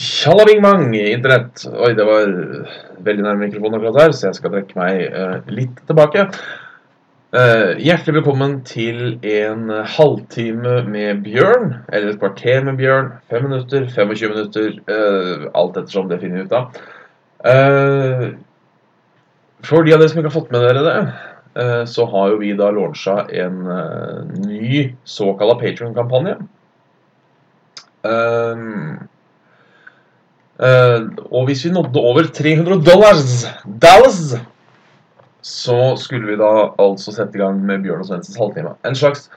Tjallabing-bang, internett. Oi, det var veldig nærme mikrofonen akkurat her, så jeg skal trekke meg uh, litt tilbake. Uh, hjertelig velkommen til en halvtime med Bjørn, eller et kvarter med Bjørn. Fem minutter, 25 minutter, Uh, alt ettersom det finner vi ut av. For de av dere som ikke har fått med dere det, så har jo vi da launcha en ny såkalla Patreon-kampanje. Um, og hvis vi nådde over 300 dollars, Dallas, så skulle vi da altså sette i gang med Bjørn og Svendsens halvtime. En slags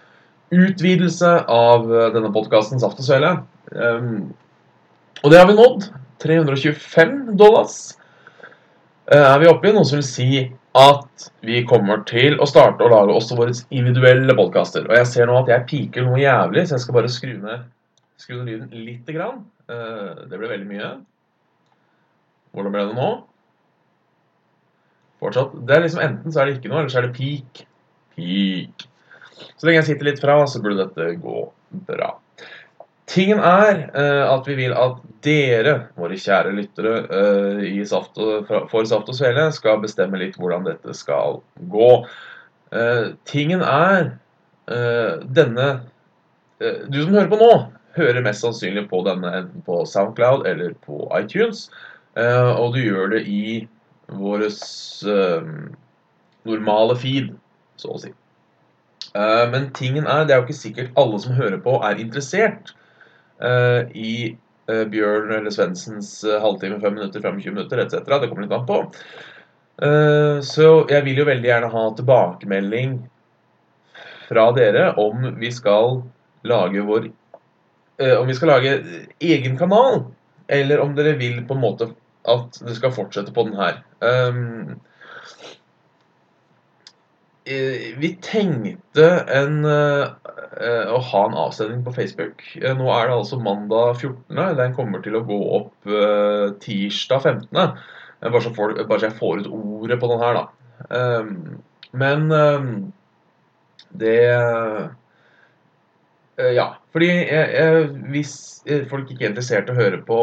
utvidelse av uh, denne podkasten Saft og Svele. Um, og det har vi nådd. 325 dollars uh, er vi oppe i, noe som vil si at vi kommer til å starte å lage også våre individuelle podkaster. Og jeg ser nå at jeg piker noe jævlig, så jeg skal bare skru ned Skru ned lyden lite grann. Uh, det ble veldig mye. Hvordan ble det nå? Fortsatt. Det er liksom Enten så er det ikke noe, eller så er det peak. Peak. Så lenge jeg sitter litt fra, så burde dette gå bra. Tingen er uh, at vi vil at dere, våre kjære lyttere uh, saft og, for Saft og Svele, skal bestemme litt hvordan dette skal gå. Uh, tingen er denne Du som hører på nå, hører mest sannsynlig på denne enten på SoundCloud eller på iTunes. Uh, og du gjør det i vår uh, normale feed, så å si. Uh, men tingen er, det er jo ikke sikkert alle som hører på, er interessert i Bjørn eller Svendsens halvtime, fem minutter, 25 minutter etc. Det kommer litt an på. så jeg vil jo veldig gjerne ha tilbakemelding fra dere om vi skal lage vår eh, om vi skal lage egen kanal, eller om dere vil på en måte at det skal fortsette på den her. Um, vi tenkte en, uh, å ha en avstemning på Facebook. Nå er det altså mandag 14. Den kommer til å gå opp tirsdag 15. Bare så, for, bare, så jeg får ut ordet på den her, da. Um, men um, det ja. Fordi jeg, jeg, hvis folk ikke er interessert i å høre på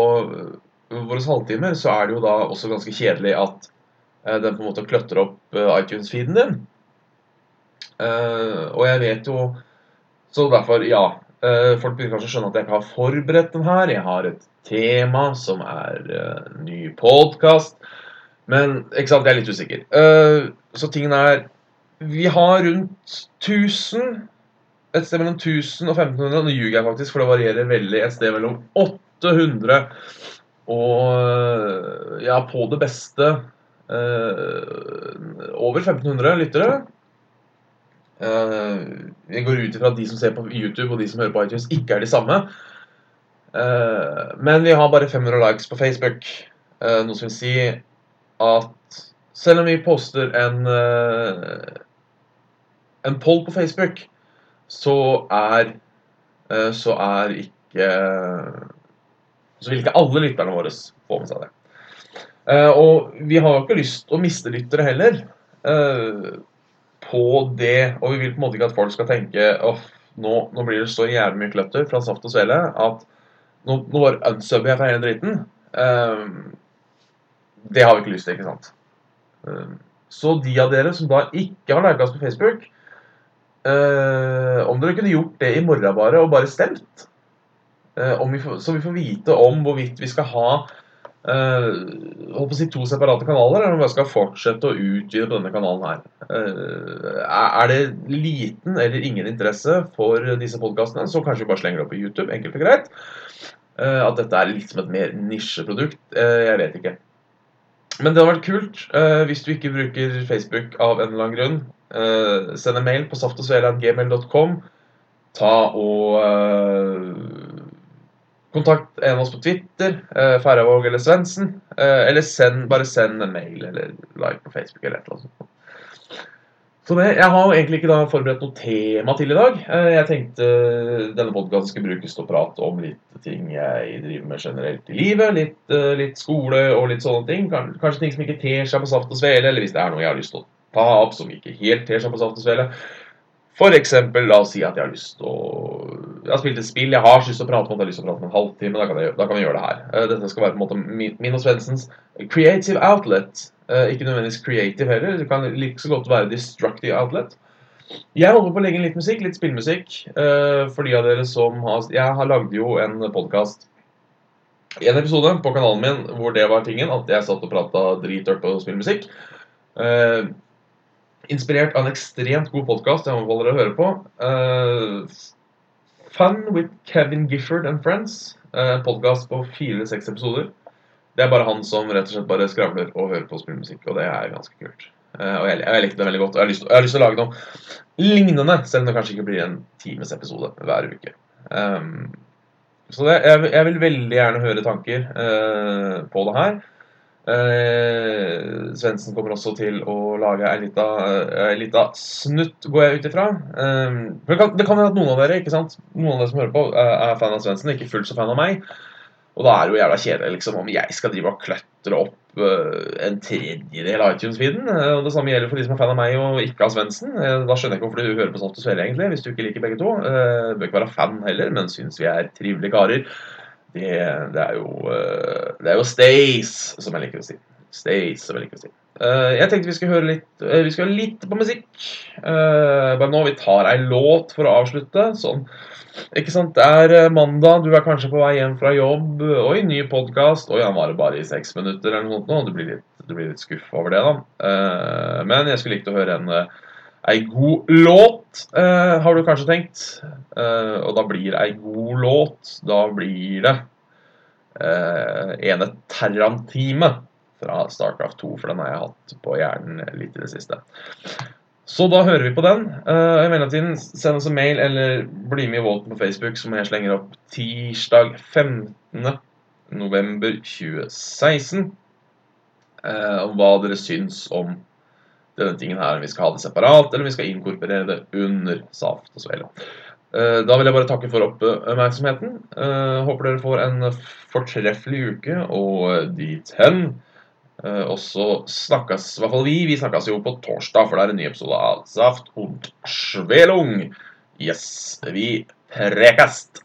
våre halvtimer, så er det jo da også ganske kjedelig at uh, den på en måte kløtter opp iTunes-feeden din. og jeg vet jo Så derfor, ja. folk begynner kanskje å skjønne at jeg ikke har forberedt den her. Jeg har et tema som er ny podkast. Men ikke sant, jeg er litt usikker. så tingen er Vi har rundt 1000 et sted mellom 1000 og 1500. Nå ljuger jeg faktisk, for det varierer veldig. Et sted mellom 800 og ja, på det beste eh, over 1500 lyttere. Eh, jeg går ut ifra at de som ser på YouTube og de som hører på iTunes, ikke er de samme. Eh, men vi har bare 500 likes på Facebook, eh, noe som vil si at selv om vi poster en eh, en poll på Facebook så er eh, så er ikke Så vil ikke alle lytterne våre få med seg det. Eh, og vi har jo ikke lyst å miste lyttere heller eh, på det. Og vi vil på en måte ikke at folk skal tenke at nå, nå blir det så jævlig mye kløtter fra Saft og Svele at nå, nå bare unsubber jeg fra hele driten. Det har vi ikke lyst til, ikke sant. Så de av dere som da ikke har lika oss på Facebook, om dere kunne gjort det i morgen bare, og bare stemt. Uh, vi får, så vi får vite om hvorvidt vi skal ha uh, si to separate kanaler, eller om vi skal fortsette å utvide på denne kanalen her. Uh, er det liten eller ingen interesse for disse podkastene, så kanskje vi bare slenger det opp på YouTube. Enkelt og greit. at dette er litt som et mer nisjeprodukt. jeg vet ikke. Men det hadde vært kult hvis du ikke bruker Facebook av en eller annen grunn. Uh, send en mail på saftogsvele.gmail.com. Ta og uh, kontakt en av oss på Twitter, eh, Færøyvåg eller Svendsen. Eh, eller send, bare send en mail eller like på Facebook eller et eller annet. Så det, Jeg har jo egentlig ikke da forberedt noe tema til i dag. Jeg tenkte denne podkasten skulle brukes til å prate om litt ting jeg driver med generelt i livet. Litt, litt skole og litt sånne ting. Kanskje ting som ikke ter seg på saft og svele, eller hvis det er noe jeg har lyst til å ta opp som ikke helt ter seg på saft og svele. For eksempel, la oss si at jeg har lyst til å Jeg har spilt et spill jeg har lyst til å prate om, at jeg har lyst til å prate om en halvtime. Da kan, jeg, da kan vi gjøre det her. Eh, Dette skal være på en måte min, og Svendsens creative outlet. Eh, Ikke nødvendigvis creative heller. Det kan like så godt være destructive outlet. Jeg holder på å legge inn litt musikk, litt spillmusikk. eh, For de av dere som har Jeg har lagd jo en podkast en episode på kanalen min hvor det var tingen, at jeg satt og prata dritørt på spillmusikk. Eh, inspirert av en ekstremt god podkast jeg anbefaler å høre på. Uh, Fun with Kevin Gifford and Friends. Uh, podkast på fire-seks episoder. Det er bare han som rett og slett bare skravler og hører på spillmusikk, og det er ganske kult. Uh, og jeg, jeg likte det veldig godt. og Jeg jeg har lyst til å lage noe lignende, selv om det kanskje ikke blir en times episode hver uke. Um, så det, jeg, jeg vil veldig gjerne høre tanker uh, på det her. Uh, Svendsen kommer også til å lage ei lita, ei lita snutt, går jeg ut ifra. Eh, det kan hende at noen av dere ikke sant? Noen av dere som hører på, er, fan av Svendsen, ikke fullt så fan av meg. Og da er det jo jævla kjedelig liksom, om jeg skal drive og kløtre opp eh, en tredjedel av iTunes-feeden. Uh, og det samme gjelder for de som er fan av meg og ikke av Svendsen. Uh, da skjønner jeg ikke hvorfor du hører på Saft og Svele, egentlig, hvis du ikke liker begge to. Bør ikke være fan heller, men syns vi er trivelige karer. Det, det, er jo uh, Det er jo Stace, som jeg liker å si. Stace, som jeg liker å si. Uh, jeg tenkte vi skulle høre litt uh, Vi skal høre litt på musikk. bare nå. Vi tar ei låt for å avslutte. Sånn. Ikke sant? Det er mandag, du er kanskje på vei hjem fra jobb. Oi, ny podkast. Oi, han varer bare i seks minutter eller noe sånt nå. Du blir litt, du litt skuffa over det, da. men jeg skulle likt å høre en Ei god låt, uh, har du kanskje tenkt. Uh, og da blir ei god låt Da blir det uh, ene Terran-time fra Starcraft 2, for den har jeg hatt på hjernen litt i det siste. Så da hører vi på den. Uh, I mellomtiden, send oss en mail eller bli med i Volten på Facebook, som jeg slenger opp tirsdag 15. november 2016. om hva dere syns om denne tingen her, om vi skal ha det separat, eller om vi skal inkorporere det under saft og svele. Da vil jeg bare takke for oppmerksomheten. Håper dere får en fortreffelig uke, og dit hen. Og så snakkes i hvert fall vi. Vi snakkes jo på torsdag, for det er en ny episode av Saft und Svelung. Yes, vi prekast!